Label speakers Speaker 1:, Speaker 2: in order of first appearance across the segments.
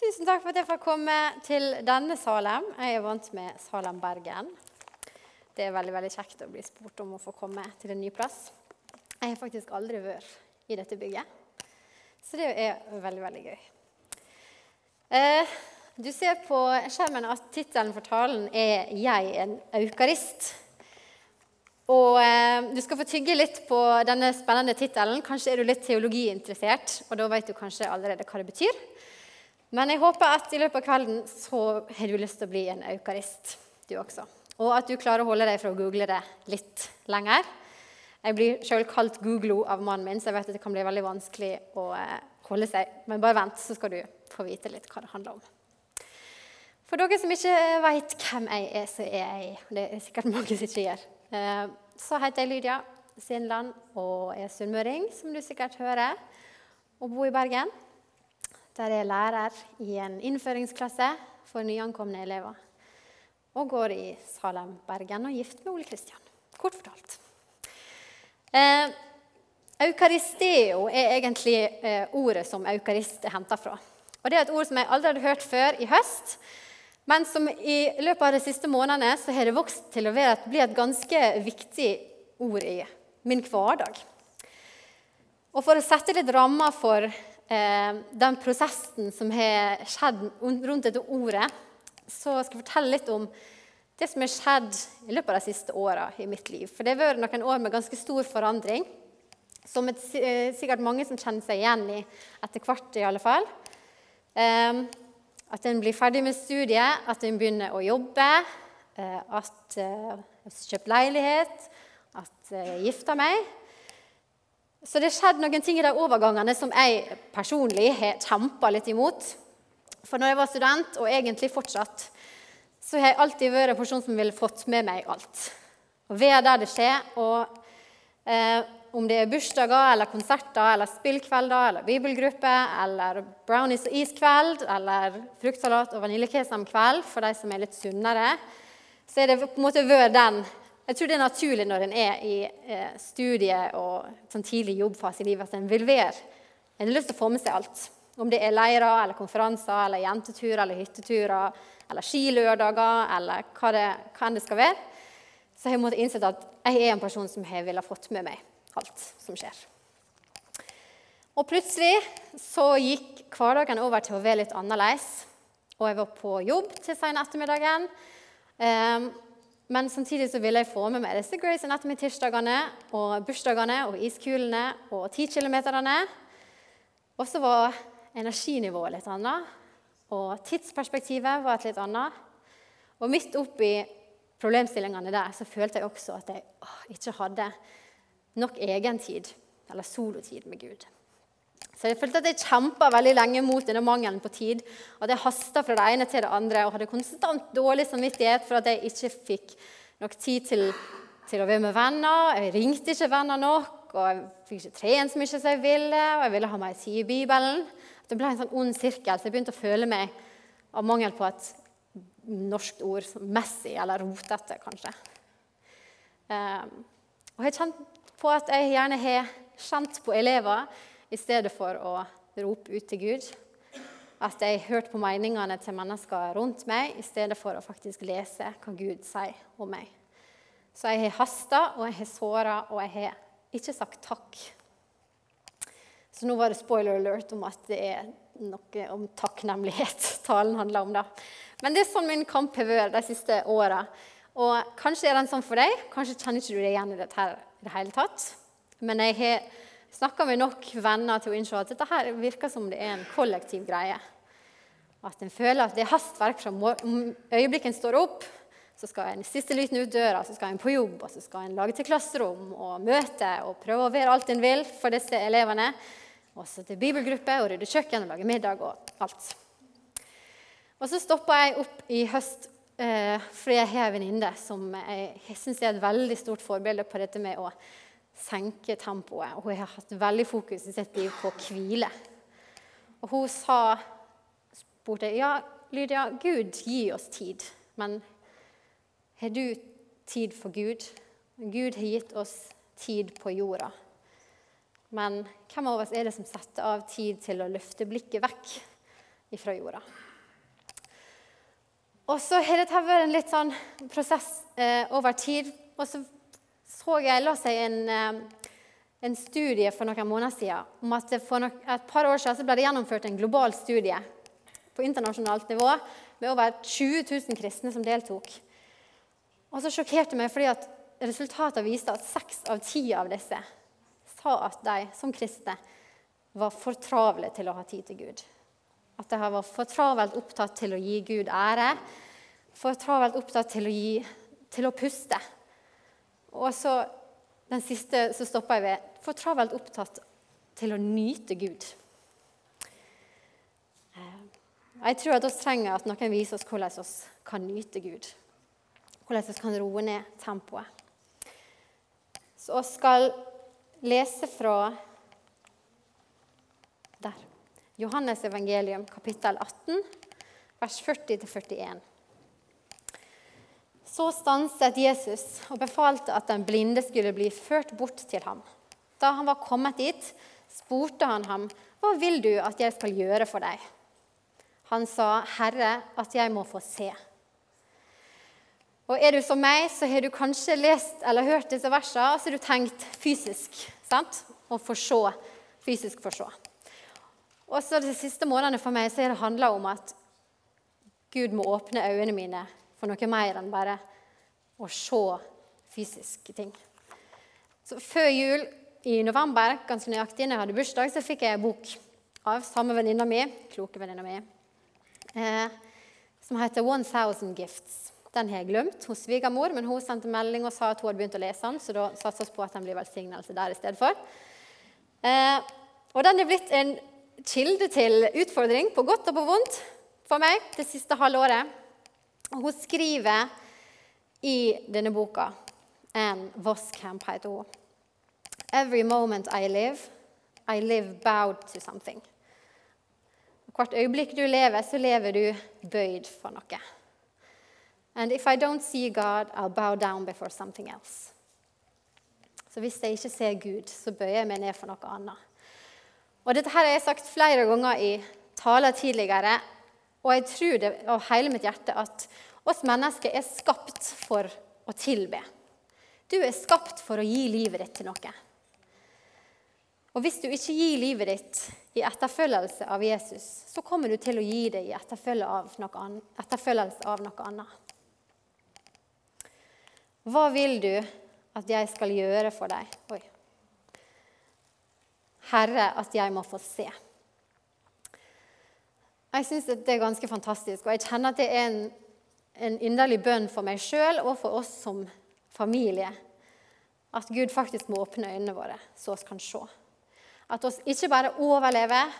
Speaker 1: Tusen takk for at jeg får komme til denne Salem. Jeg er vant med Salem Bergen. Det er veldig veldig kjekt å bli spurt om å få komme til en ny plass. Jeg har faktisk aldri vært i dette bygget, så det er veldig, veldig gøy. Eh, du ser på skjermen at tittelen for talen er 'Jeg en eukarist'. Og eh, Du skal få tygge litt på denne spennende tittelen. Kanskje er du litt teologiinteressert, og da vet du kanskje allerede hva det betyr. Men jeg håper at i løpet av kvelden så har du lyst til å bli en eukarist, du også. Og at du klarer å holde deg fra å google det litt lenger. Jeg blir sjøl kalt Googlo av mannen min, så jeg vet at det kan bli veldig vanskelig å eh, holde seg. Men bare vent, så skal du få vite litt hva det handler om. For dere som ikke vet hvem jeg er, så er jeg Det er sikkert mange som ikke gjør. Eh, så heter jeg Lydia Sindland og er sunnmøring, som du sikkert hører, og bor i Bergen der jeg er lærer i en innføringsklasse for nyankomne elever. Og går i Salem, Bergen og gift med Ole Kristian. Kort fortalt. Eh, eukaristeo er egentlig eh, ordet som eukarist er henta fra. Og Det er et ord som jeg aldri hadde hørt før i høst, men som i løpet av de siste månedene så har det vokst til å et, bli et ganske viktig ord i min hverdag. Og For å sette litt rammer for den prosessen som har skjedd rundt dette ordet, så skal jeg fortelle litt om det som har skjedd i løpet av de siste åra i mitt liv. For det har vært noen år med ganske stor forandring, som et, eh, sikkert mange som kjenner seg igjen i etter hvert. i alle fall. Eh, at en blir ferdig med studiet, at en begynner å jobbe, eh, at eh, jeg har kjøpt leilighet, at jeg gifter meg. Så det skjedde noen ting i de overgangene som jeg personlig har kjempa litt imot. For når jeg var student, og egentlig fortsatt, så har jeg alltid vært en person som ville fått med meg alt. Og være der det skjer. Og eh, om det er bursdager eller konserter eller spillkvelder eller bibelgruppe eller brownies og iskveld eller fruktsalat og vaniljekesamkveld for de som er litt sunnere, så er det på en måte vært den jeg tror det er naturlig når en er i eh, studie og sånn tidlig jobbfase i livet, at en vil være En har lyst til å få med seg alt. Om det er leirer eller konferanser eller jenteturer eller hytteturer eller skilørdager eller hva det, hva det skal være, så har jeg måttet innsett at jeg er en person som har ville fått med meg alt som skjer. Og plutselig så gikk hverdagen over til å være litt annerledes. Og jeg var på jobb til sene ettermiddagen. Um, men samtidig så ville jeg få med meg disse Grace Anatomy-tirsdagene og bursdagene og iskulene og 10 kilometerne. Og så var energinivået litt annet, og tidsperspektivet var et litt annet. Og midt oppi problemstillingene der så følte jeg også at jeg å, ikke hadde nok egentid, eller solotid, med Gud. Så jeg følte at jeg kjempa veldig lenge mot denne mangelen på tid. At jeg hasta fra det ene til det andre og hadde konstant dårlig samvittighet for at jeg ikke fikk nok tid til, til å være med venner. Jeg ringte ikke venner nok, og jeg fikk ikke trent så mye som jeg ville. Og jeg ville ha meg tid i Bibelen. Det ble en sånn ond sirkel, så jeg begynte å føle meg av mangel på et norsk ord messig, eller rotete, kanskje. Um, og jeg har kjent på at jeg gjerne har kjent på elever i stedet for å rope ut til Gud. At jeg hørte på meningene til mennesker rundt meg i stedet for å faktisk lese hva Gud sier om meg. Så jeg har hasta, og jeg har såra, og jeg har ikke sagt takk. Så nå var det spoiler alert om at det er noe om takknemlighet talen handler om. da. Men det er sånn min kamp har vært de siste åra. Og kanskje er den sånn for deg, kanskje kjenner ikke du deg igjen i dette her i det hele tatt. Men jeg har snakka med nok venner til å innse at dette her virker som det er en kollektiv greie. At en føler at det er hastverk fra øyeblikket en står opp, så skal en siste liten ut døra, så skal en på jobb, og så skal en lage til klasserom og møte og prøve å være alt en vil for disse elevene. Også til bibelgruppe og rydde kjøkken og lage middag og alt. Og så stoppa jeg opp i høst eh, fordi jeg har en venninne som jeg syns er et veldig stort forbilde på dette med å senke tempoet. Og hun har hatt veldig fokus i sitt liv på å hvile. Og hun sa, spurte ja, Lydia, Gud gir oss tid, men har du tid for Gud? Gud har gitt oss tid på jorda. Men hvem av oss er det som setter av tid til å løfte blikket vekk ifra jorda. Og så har dette vært en litt sånn prosess eh, over tid. Og så så jeg la seg en, eh, en studie for noen måneder siden om at for no et par år siden ble det gjennomført en global studie på internasjonalt nivå med over 20 000 kristne som deltok. Og så sjokkerte meg fordi at resultatene viste at seks av ti av disse sa at de som kristne var for travle til å ha tid til Gud. At de var for travelt opptatt til å gi Gud ære, for travelt opptatt til å, gi, til å puste. Og så den siste så stoppa jeg ved for travelt opptatt til å nyte Gud. Eh, jeg tror at vi trenger at noen viser oss hvordan vi kan nyte Gud. Hvordan vi kan roe ned tempoet. Så vi skal lese fra der. Johannes evangelium, kapittel 18, vers 40-41. Så stanset Jesus og befalte at den blinde skulle bli ført bort til ham. Da han var kommet dit, spurte han ham, 'Hva vil du at jeg skal gjøre for deg?' Han sa, 'Herre, at jeg må få se.' Og er du som meg, så har du kanskje lest eller hørt disse versene, og så har du tenkt fysisk. sant? Å se. Fysisk se. Og så De siste månedene for meg så har det handla om at Gud må åpne øynene mine for noe mer enn bare å se fysiske ting. Så Før jul i november, ganske nøyaktig, når jeg hadde bursdag, så fikk jeg en bok av samme venninna mi, kloke venninna mi, eh, som heter 1000 Gifts'. Den har jeg glemt hos svigermor, men hun sendte melding og sa at hun hadde begynt å lese den, så da satser vi på at den blir velsignelse der i stedet for. Eh, og den er blitt en kilde til utfordring, på godt og på vondt, for meg det siste halve året. Og hun skriver i denne boka Anne Voskamp heter hun. Every moment I live, I live bowed to something. Hvert øyeblikk du lever, så lever du bøyd for noe. And if I don't see God, I'll bow down before something else. Så hvis jeg ikke ser Gud, så bøyer jeg meg ned for noe annet. Og Dette her har jeg sagt flere ganger i taler tidligere, og jeg tror det av hele mitt hjerte at oss mennesker er skapt for å tilbe. Du er skapt for å gi livet ditt til noe. Og hvis du ikke gir livet ditt i etterfølgelse av Jesus, så kommer du til å gi det i etterfølgelse av noe annet. Hva vil du at jeg skal gjøre for deg? Oi. Herre, at jeg må få se. Jeg syns det er ganske fantastisk, og jeg kjenner at det er en, en inderlig bønn for meg sjøl og for oss som familie. At Gud faktisk må åpne øynene våre, så vi kan se. At oss ikke bare overlever,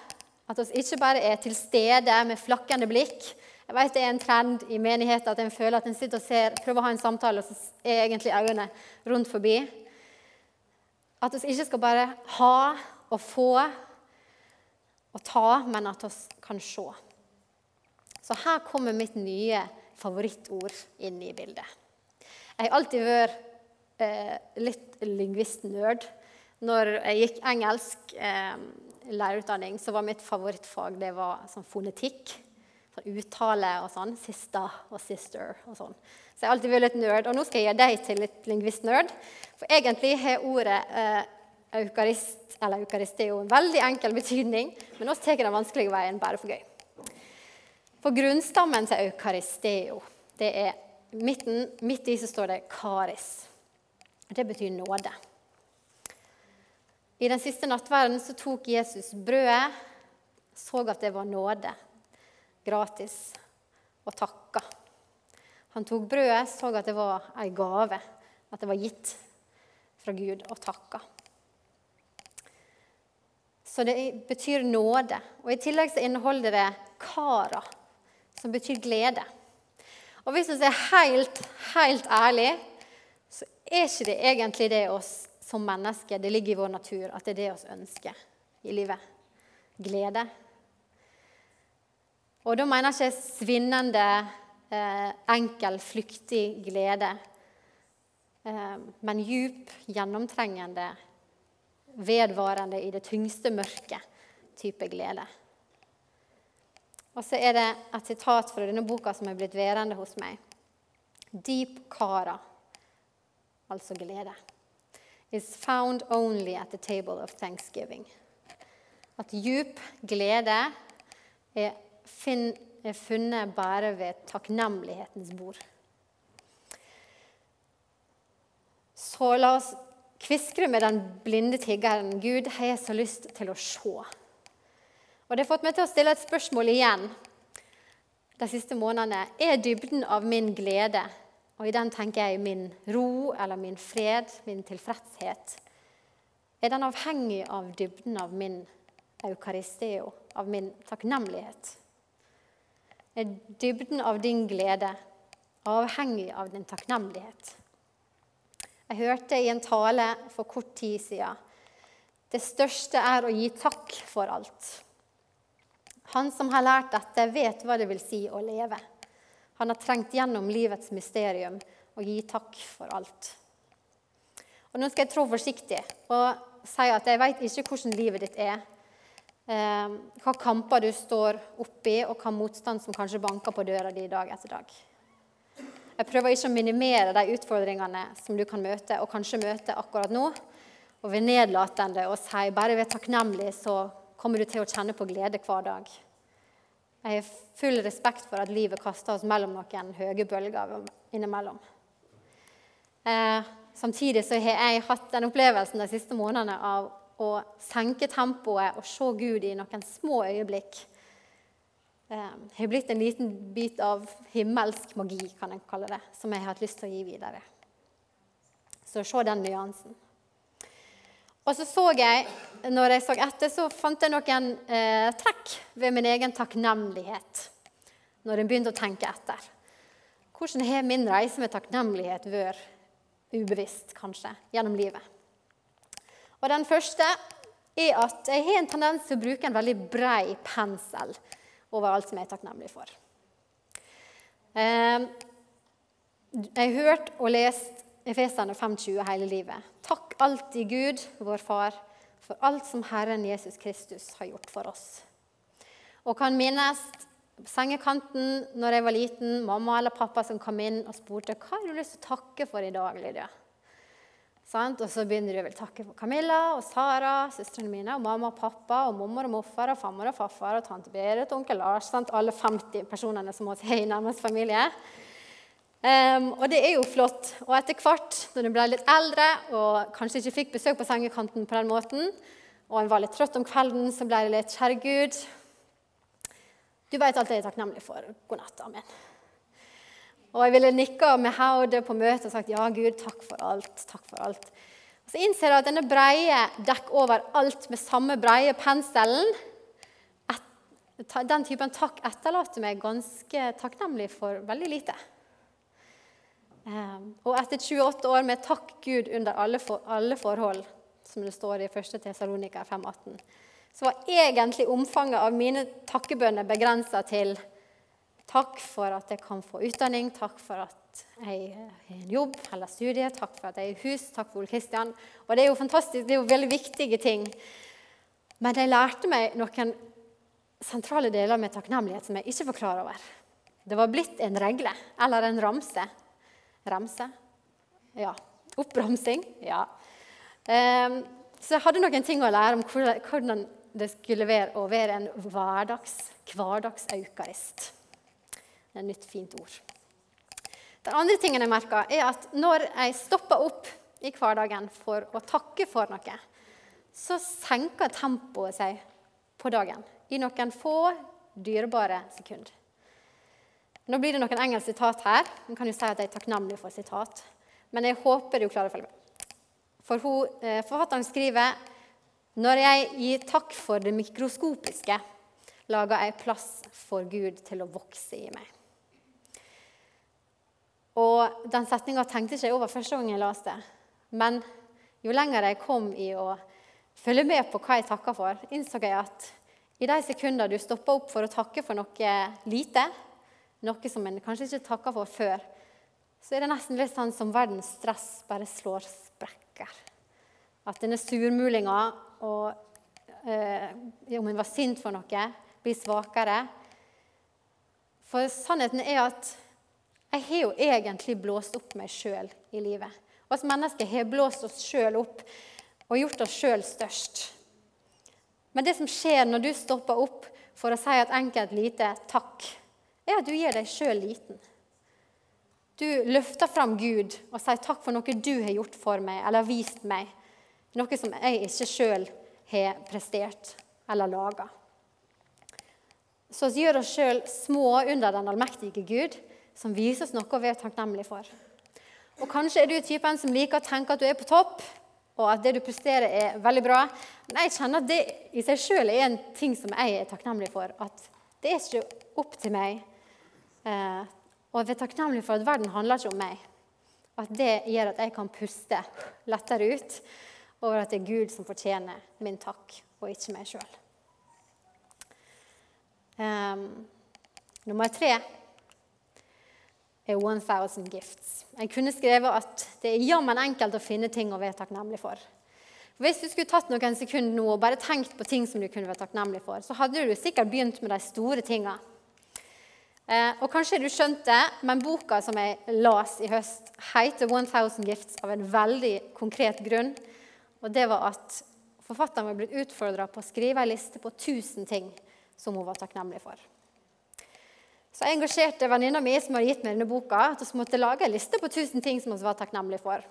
Speaker 1: at oss ikke bare er til stede med flakkende blikk, jeg vet det er en trend i menigheten at en føler at en sitter og ser, prøver å ha en samtale, og så er egentlig øynene rundt forbi. At vi ikke skal bare ha og få og ta, men at vi kan se. Så her kommer mitt nye favorittord inn i bildet. Jeg har alltid vært eh, litt lingvistnerd. Når jeg gikk engelsk eh, lærerutdanning, så var mitt favorittfag det var sånn fonetikk sånn uttale og sånn. Sista og sister og sånn. Så jeg har alltid vært litt nerd. Og nå skal jeg gjøre deg til litt lingvist-nerd. For egentlig har ordet eh, eukarist, eller jo en veldig enkel betydning, men oss tar den vanskelige veien bare for gøy. For grunnstammen til eukaristeo, det er midten, midt i så står det karis. Det betyr nåde. I den siste nattverden så tok Jesus brødet, så at det var nåde gratis og takka. Han tok brødet, så at det var ei gave, at det var gitt fra Gud, og takka. Så det betyr nåde. Og I tillegg så inneholder det kara, som betyr glede. Og Hvis vi er helt, helt ærlig, så er ikke det egentlig det oss som mennesker Det ligger i vår natur at det er det vi ønsker i livet. Glede. Og da mener jeg ikke svinnende, eh, enkel, flyktig glede, eh, men djup, gjennomtrengende, vedvarende i det tyngste mørket type glede. Og så er det et sitat fra denne boka som er blitt værende hos meg. Deep kara, altså glede, is found only at the table of thanksgiving. At djup glede er, funnet bare ved takknemlighetens bord. Så la oss kviskre med den blinde tiggeren. Gud, har så lyst til å se. Og Det har fått meg til å stille et spørsmål igjen de siste månedene. Er dybden av min glede, og i den tenker jeg min ro eller min fred, min tilfredshet, er den avhengig av dybden av min eukaristeo, av min takknemlighet? Er dybden av din glede avhengig av din takknemlighet? Jeg hørte i en tale for kort tid siden det største er å gi takk for alt. Han som har lært dette, vet hva det vil si å leve. Han har trengt gjennom livets mysterium og gi takk for alt. Og Nå skal jeg trå forsiktig og si at jeg vet ikke hvordan livet ditt er. Eh, hva kamper du står oppi, og hva motstand som kanskje banker på døra di dag etter dag. Jeg prøver ikke å minimere de utfordringene som du kan møte, og kanskje møte akkurat nå. Og ved nedlatende og si bare ved takknemlig, så kommer du til å kjenne på glede hver dag. Jeg har full respekt for at livet kaster oss mellom noen høye bølger innimellom. Eh, samtidig så har jeg hatt den opplevelsen de siste månedene av å senke tempoet og se Gud i noen små øyeblikk eh, har blitt en liten bit av himmelsk magi, kan en kalle det, som jeg har hatt lyst til å gi videre. Så se den nyansen. Og så så jeg, når jeg så etter, så fant jeg noen eh, trekk ved min egen takknemlighet. Når en begynte å tenke etter. Hvordan har min reise med takknemlighet vært ubevisst, kanskje, gjennom livet? Og Den første er at jeg har en tendens til å bruke en veldig brei pensel over alt som jeg er takknemlig for. Eh, jeg har hørt og lest Efesene 5,20 hele livet. Takk alltid Gud, vår Far, for alt som Herren Jesus Kristus har gjort for oss. Og kan minnes sengekanten når jeg var liten, mamma eller pappa som kom inn og spurte hva har du lyst til å takke for i dag, Lydia. Og så begynner du å takke for Camilla og Sara, søstrene mine, og mamma og pappa, og mormor og morfar, og farmor og farfar, og tante Berit og onkel Lars. Sant? Alle 50 personene som hos i nærmest familie. Um, og det er jo flott. Og etter hvert, når hun ble litt eldre og kanskje ikke fikk besøk på sengekanten på den måten, og en var litt trøtt om kvelden, så ble det litt Kjære Gud, du vet alt jeg er takknemlig for. God natt. Amen. Og jeg ville nikka med hodet på møtet og sagt ja, Gud, takk for alt. takk for alt. Og Så innser jeg at denne breie dekk over alt med samme breie penselen et, Den typen takk etterlater meg ganske takknemlig for veldig lite. Um, og etter 28 år med 'takk Gud under alle, for, alle forhold', som det står i 1. Tesalonika 5,18, så var egentlig omfanget av mine takkebønner begrensa til Takk for at jeg kan få utdanning, takk for at jeg har en jobb eller studie, takk for at jeg er i hus, takk for Ole Kristian. Og det er jo fantastisk, det er jo veldig viktige ting. Men jeg lærte meg noen sentrale deler med takknemlighet som jeg ikke var klar over. Det var blitt en regle, eller en ramse. Ramse? Ja. Oppramsing? Ja. Um, så jeg hadde noen ting å lære om hvordan det skulle være å være en hverdags, hverdagsaukarist. Det er et nytt, fint ord. Den andre tingen jeg merka, er at når jeg stopper opp i hverdagen for å takke for noe, så senker tempoet seg på dagen i noen få dyrebare sekunder. Nå blir det noen engelsk sitat her. Man kan jo si at jeg er takknemlig for sitat. Men jeg håper du klarer å følge med. For hun, eh, Forfatteren skriver når jeg gir takk for det mikroskopiske, lager jeg plass for Gud til å vokse i meg. Og den setninga tenkte ikke jeg over første gang jeg leste. Men jo lenger jeg kom i å følge med på hva jeg takka for, innså jeg at i de sekunder du stopper opp for å takke for noe lite, noe som en kanskje ikke takka for før, så er det nesten litt sånn som verdens stress bare slår sprekker. At denne surmulinga og eh, om en var sint for noe, blir svakere. For sannheten er at jeg har jo egentlig blåst opp meg sjøl i livet. Oss mennesker har blåst oss sjøl opp og gjort oss sjøl størst. Men det som skjer når du stopper opp for å si et enkelt lite takk, er at du gir deg sjøl liten. Du løfter fram Gud og sier takk for noe du har gjort for meg eller vist meg. Noe som jeg ikke sjøl har prestert eller laga. Så vi gjør oss sjøl små under den allmektige Gud, som viser oss noe vi er takknemlig for. Og Kanskje er du typen som liker å tenke at du er på topp, og at det du presterer, er veldig bra. Men jeg kjenner at det i seg sjøl er en ting som jeg er takknemlig for. At det er ikke opp til meg. Eh, og jeg er takknemlig for at verden handler ikke om meg. At det gjør at jeg kan puste lettere ut over at det er Gud som fortjener min takk, og ikke meg sjøl. Ehm, nummer tre er 1000 gifts. Jeg kunne skrevet at det er jammen enkelt å finne ting å være takknemlig for. Hvis du skulle tatt noen sekunder nå og bare tenkt på ting som du kunne være takknemlig for, så hadde du sikkert begynt med de store tinga. Eh, og kanskje du skjønte, men boka som jeg las i høst, heter 1000 Gifts av en veldig konkret grunn. Og det var at forfatteren var blitt utfordra på å skrive ei liste på 1000 ting som hun var takknemlig for. Så jeg engasjerte venninna mi som hadde gitt meg denne boka, at hun måtte lage en liste på 1000 ting som hun var takknemlig for.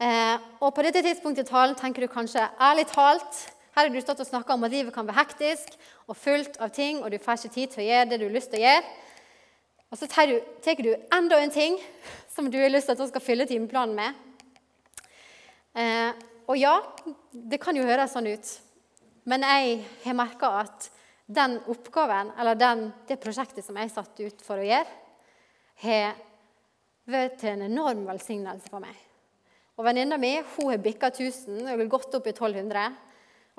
Speaker 1: Eh, og På dette tidspunktet i talen tenker du kanskje ærlig talt Her har du stått og snakka om at livet kan være hektisk og fullt av ting, og du får ikke tid til å gjøre det du har lyst til å gjøre. Og så tar du, tar du enda en ting som du har lyst til at skal fylle timeplanen med. Eh, og ja, det kan jo høres sånn ut, men jeg har merka at den oppgaven, eller den, det prosjektet som jeg satt ut for å gjøre, har vært til en enorm velsignelse for meg. Og Venninna mi hun har bikka 1000 og gått opp i 1200.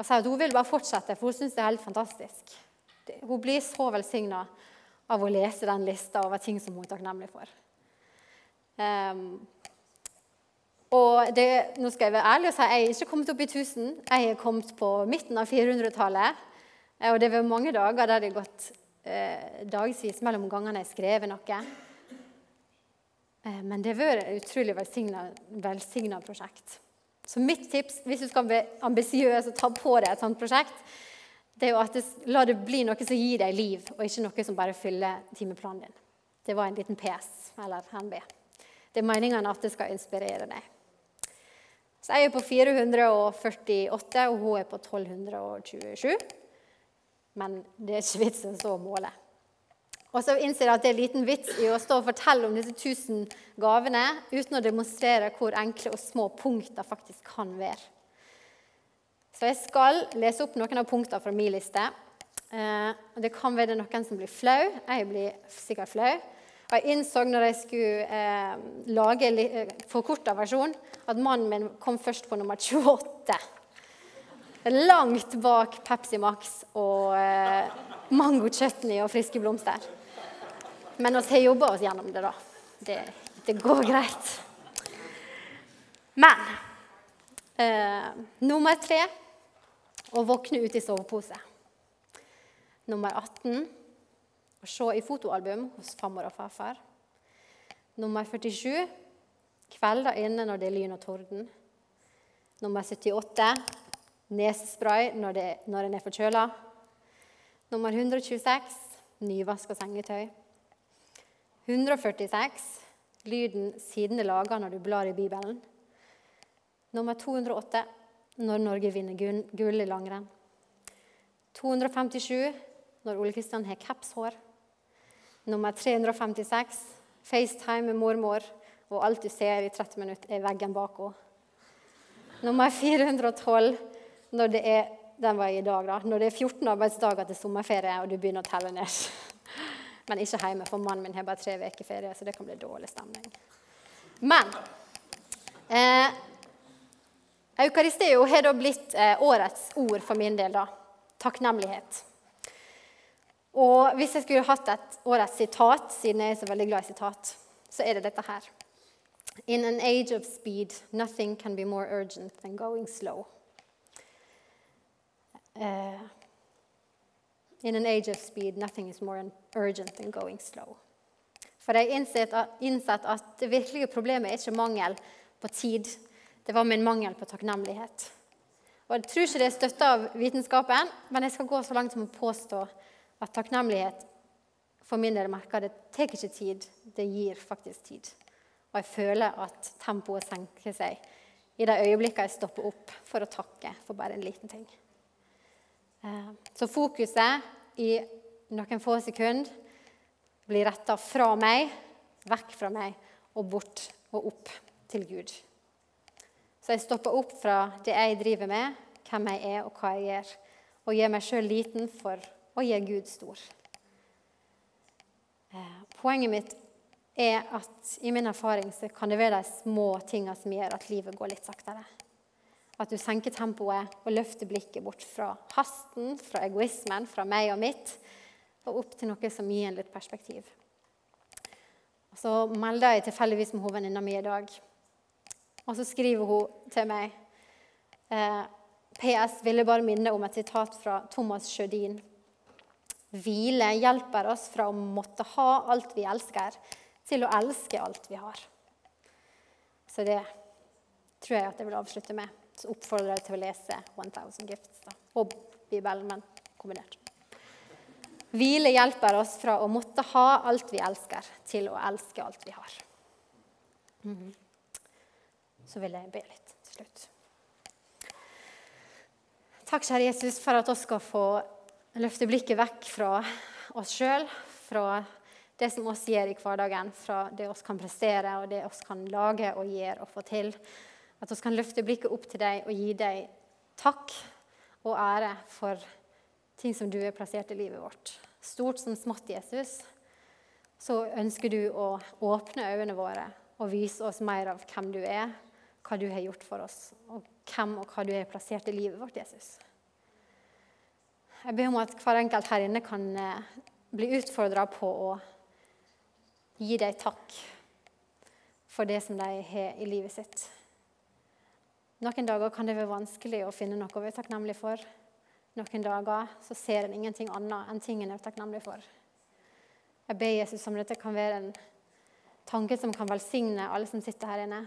Speaker 1: Og sier at hun vil bare fortsette, for hun syns det er helt fantastisk. Hun blir så velsigna av å lese den lista over ting som hun er takknemlig for. Um, og det, nå skal jeg være ærlig og si jeg er ikke kommet opp i 1000. Jeg er kommet på midten av 400-tallet. Eh, og det var mange dager der det har gått eh, dagevis mellom gangene jeg har skrevet noe. Eh, men det har vært et utrolig velsigna prosjekt. Så mitt tips hvis du skal bli ambisiøs og ta på deg et sånt prosjekt, det er jo at det, la det bli noe som gir deg liv, og ikke noe som bare fyller timeplanen din. Det var en liten PS eller NB. Det er meningen at det skal inspirere deg. Så jeg er på 448, og hun er på 1227. Men det er ikke vitsen så å måle. Og så innser jeg at det er liten vits i å stå og fortelle om disse tusen gavene uten å demonstrere hvor enkle og små punkter faktisk kan være. Så jeg skal lese opp noen av punktene fra min liste. Eh, det kan være noen som blir flau. Jeg blir sikkert flau. Jeg innså når jeg skulle eh, lage eh, forkorta versjon, at mannen min kom først på nummer 28. Langt bak Pepsi Max og eh, mango chutney og friske blomster. Men vi har jobba oss gjennom det, da. Det, det går greit. Men eh, nummer tre å våkne ut i sovepose. Nummer 18 å se i fotoalbum hos farmor og farfar. Nummer 47 kvelder inne når det er lyn og torden. Nummer 78 nesespray når, det, når en er forkjøla. Nummer 126 nyvaska sengetøy. 146 lyden siden er laga når du blar i Bibelen. Nummer 208 når Norge vinner gull i langrenn. 257 når Ole Kristian har capshår. Nummer 356 FaceTime med mormor, og alt du ser i 30 minutter, er veggen bak henne. Nummer 412 når det er den var i dag da, når det er 14 arbeidsdager til sommerferie og du begynner å telle ned. Men ikke hjemme, for mannen min har bare tre uker ferie, så det kan bli dårlig stemning. Men eh, Eukaristeo har da blitt eh, årets ord for min del. da. Takknemlighet. Og hvis jeg skulle hatt et årets sitat, siden jeg er så veldig glad i sitat, så er det dette her. In an age of speed, nothing can be more urgent than going slow. Eh, In an age of speed, nothing is more urgent than going slow. For jeg har innsett at det virkelige problemet er ikke mangel på tid. Det var min mangel på takknemlighet. Og Jeg tror ikke det er støtta av vitenskapen, men jeg skal gå så langt som å påstå at takknemlighet for min del merker det tar ikke tid, det gir faktisk tid. Og jeg føler at tempoet senker seg i de øyeblikkene jeg stopper opp for å takke for bare en liten ting. Eh, så fokuset i noen få sekunder blir retta fra meg, vekk fra meg og bort og opp til Gud. Så jeg stopper opp fra det jeg driver med, hvem jeg er og hva jeg gjør, og gjør meg sjøl liten for å gjøre Gud stor. Eh, poenget mitt er at i min erfaring så kan det være de små tinga som gjør at livet går litt saktere. At du senker tempoet og løfter blikket bort fra hasten, fra egoismen, fra meg og mitt, og opp til noe som gir en litt perspektiv. Og så melder jeg tilfeldigvis med hovedvenninna mi i dag. Og så skriver hun til meg eh, PS ville bare minne om et sitat fra Thomas Sjødin Hvile hjelper oss fra å måtte ha alt vi elsker, til å elske alt vi har. Så det tror jeg at jeg vil avslutte med. Så oppfordrer jeg til å lese 1000 Gifts da. og Bibelen, men kombinert. Hvile hjelper oss fra å måtte ha alt vi elsker, til å elske alt vi har. Mm -hmm. Så vil jeg be litt til slutt. Takk, kjære Jesus, for at vi skal få løfte blikket vekk fra oss sjøl, fra det som oss gjør i hverdagen, fra det oss kan prestere og det oss kan lage og gjøre og få til. At vi kan løfte blikket opp til deg og gi deg takk og ære for ting som du har plassert i livet vårt. Stort som smått, Jesus, så ønsker du å åpne øynene våre og vise oss mer av hvem du er, hva du har gjort for oss, og hvem og hva du har plassert i livet vårt, Jesus. Jeg ber om at hver enkelt her inne kan eh, bli utfordra på å gi deg takk for det som de har i livet sitt. Noen dager kan det være vanskelig å finne noe å være takknemlig for. Noen dager så ser en ingenting annet enn ting en er takknemlig for. Jeg ber Jesus om dette kan være en tanke som kan velsigne alle som sitter her inne.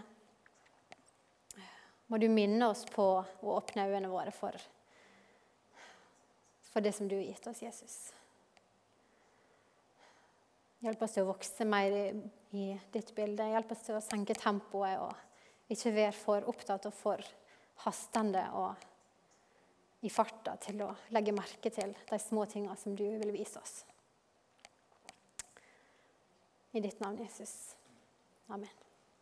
Speaker 1: Må du minne oss på å åpne øynene våre for for det som du har gitt oss, Jesus. Hjelp oss til å vokse mer i, i ditt bilde. Hjelp oss til å senke tempoet og ikke være for opptatt og for hastende og i farta til å legge merke til de små tingene som du vil vise oss. I ditt navn, Jesus. Amen.